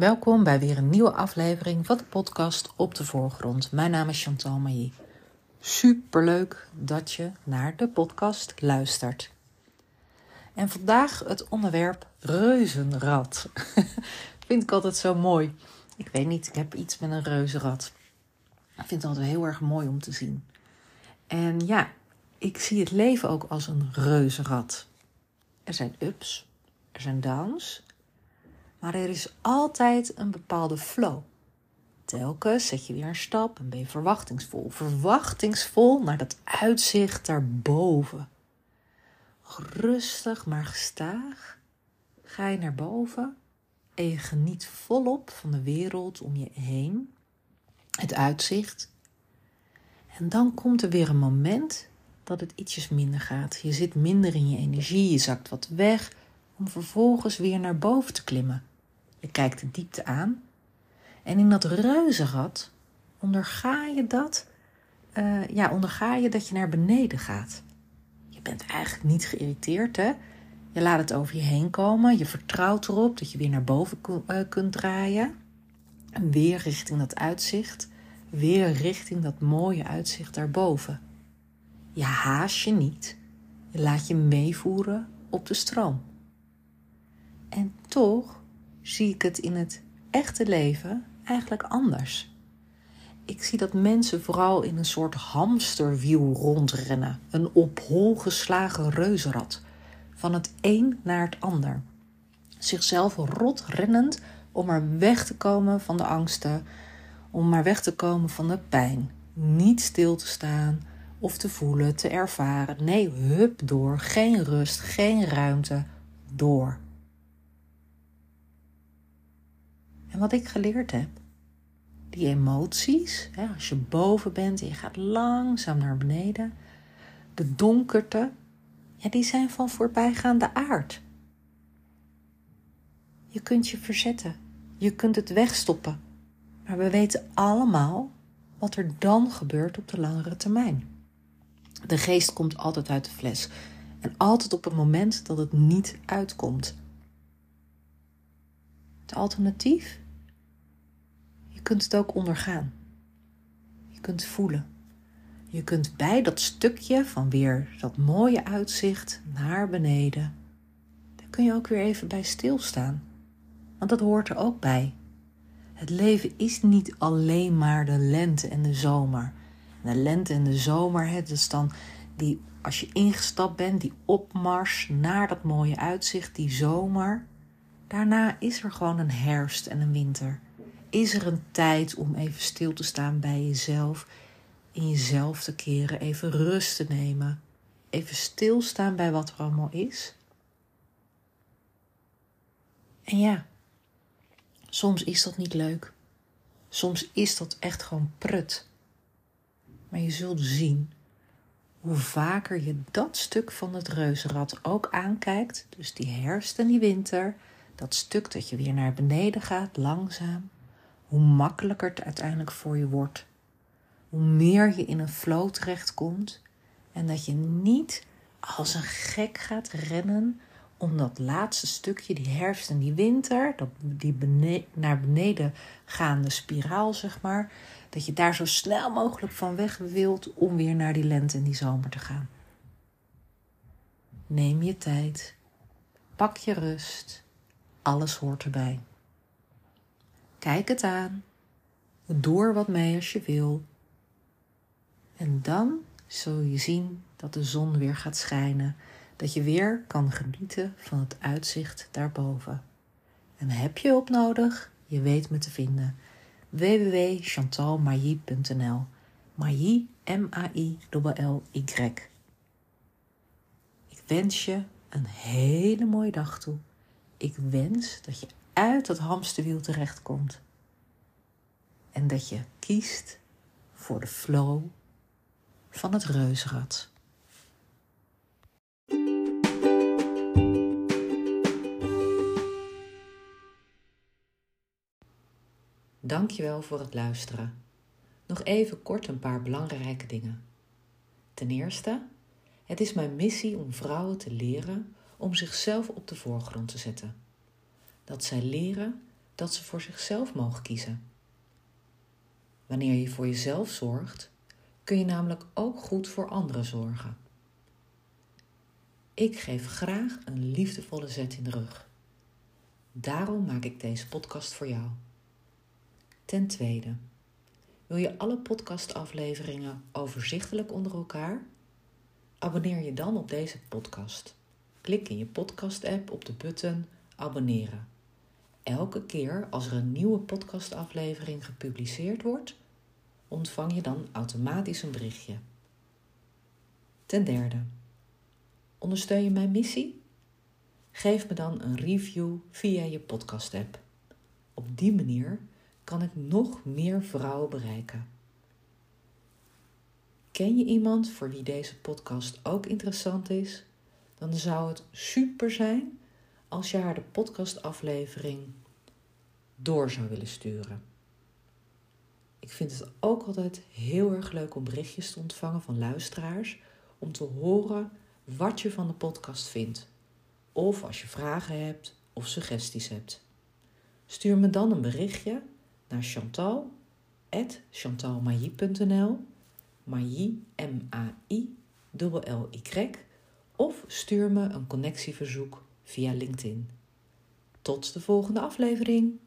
Welkom bij weer een nieuwe aflevering van de podcast Op de Voorgrond. Mijn naam is Chantal Mailly. Superleuk dat je naar de podcast luistert. En vandaag het onderwerp reuzenrad. vind ik altijd zo mooi. Ik weet niet, ik heb iets met een reuzenrad. Ik vind het altijd heel erg mooi om te zien. En ja, ik zie het leven ook als een reuzenrad. Er zijn ups, er zijn downs, maar er is altijd een bepaalde flow. Telkens zet je weer een stap en ben je verwachtingsvol. Verwachtingsvol naar dat uitzicht daarboven. Rustig maar gestaag ga je naar boven en je geniet volop van de wereld om je heen. Het uitzicht. En dan komt er weer een moment dat het ietsjes minder gaat. Je zit minder in je energie, je zakt wat weg om vervolgens weer naar boven te klimmen. Je kijkt de diepte aan. En in dat reuzenrad onderga je dat, uh, ja, onderga je dat je naar beneden gaat. Je bent eigenlijk niet geïrriteerd, hè? Je laat het over je heen komen. Je vertrouwt erop dat je weer naar boven uh, kunt draaien. En weer richting dat uitzicht. Weer richting dat mooie uitzicht daarboven. Je haast je niet. Je laat je meevoeren op de stroom. En toch zie ik het in het echte leven eigenlijk anders. Ik zie dat mensen vooral in een soort hamsterwiel rondrennen, een op hol geslagen reuzenrad, van het een naar het ander. Zichzelf rot rennend om maar weg te komen van de angsten, om maar weg te komen van de pijn. Niet stil te staan of te voelen, te ervaren. Nee, hup door, geen rust, geen ruimte, door. Wat ik geleerd heb, die emoties, hè, als je boven bent en je gaat langzaam naar beneden, de donkerte, ja, die zijn van voorbijgaande aard. Je kunt je verzetten, je kunt het wegstoppen, maar we weten allemaal wat er dan gebeurt op de langere termijn. De geest komt altijd uit de fles en altijd op het moment dat het niet uitkomt. Het alternatief? Je kunt het ook ondergaan. Je kunt voelen. Je kunt bij dat stukje van weer dat mooie uitzicht naar beneden, daar kun je ook weer even bij stilstaan. Want dat hoort er ook bij. Het leven is niet alleen maar de lente en de zomer. de lente en de zomer, het is dan die, als je ingestapt bent, die opmars naar dat mooie uitzicht, die zomer. Daarna is er gewoon een herfst en een winter. Is er een tijd om even stil te staan bij jezelf, in jezelf te keren, even rust te nemen, even stilstaan bij wat er allemaal is? En ja, soms is dat niet leuk. Soms is dat echt gewoon prut. Maar je zult zien hoe vaker je dat stuk van het reuzenrad ook aankijkt, dus die herfst en die winter, dat stuk dat je weer naar beneden gaat, langzaam, hoe makkelijker het uiteindelijk voor je wordt. Hoe meer je in een flow terechtkomt en dat je niet als een gek gaat rennen om dat laatste stukje, die herfst en die winter, dat, die naar beneden gaande spiraal, zeg maar, dat je daar zo snel mogelijk van weg wilt om weer naar die lente en die zomer te gaan. Neem je tijd, pak je rust alles hoort erbij. Kijk het aan. Door wat mee als je wil. En dan zul je zien dat de zon weer gaat schijnen. Dat je weer kan genieten van het uitzicht daarboven. En heb je op nodig? Je weet me te vinden. www.chantalmailly.nl Mailly, M-A-I-L-L-Y. Ik wens je een hele mooie dag toe. Ik wens dat je uit dat hamsterwiel terechtkomt. En dat je kiest voor de flow van het reuzenrad. Dankjewel voor het luisteren. Nog even kort een paar belangrijke dingen. Ten eerste, het is mijn missie om vrouwen te leren om zichzelf op de voorgrond te zetten. Dat zij leren dat ze voor zichzelf mogen kiezen. Wanneer je voor jezelf zorgt, kun je namelijk ook goed voor anderen zorgen. Ik geef graag een liefdevolle zet in de rug. Daarom maak ik deze podcast voor jou. Ten tweede, wil je alle podcastafleveringen overzichtelijk onder elkaar? Abonneer je dan op deze podcast. Klik in je podcast-app op de button abonneren. Elke keer als er een nieuwe podcastaflevering gepubliceerd wordt, ontvang je dan automatisch een berichtje. Ten derde, ondersteun je mijn missie? Geef me dan een review via je podcast-app. Op die manier kan ik nog meer vrouwen bereiken. Ken je iemand voor wie deze podcast ook interessant is? Dan zou het super zijn als je haar de podcastaflevering door zou willen sturen. Ik vind het ook altijd heel erg leuk om berichtjes te ontvangen van luisteraars om te horen wat je van de podcast vindt. Of als je vragen hebt of suggesties hebt. Stuur me dan een berichtje naar chantal Mailly, M-A-I, L-Y, of stuur me een connectieverzoek via LinkedIn. Tot de volgende aflevering.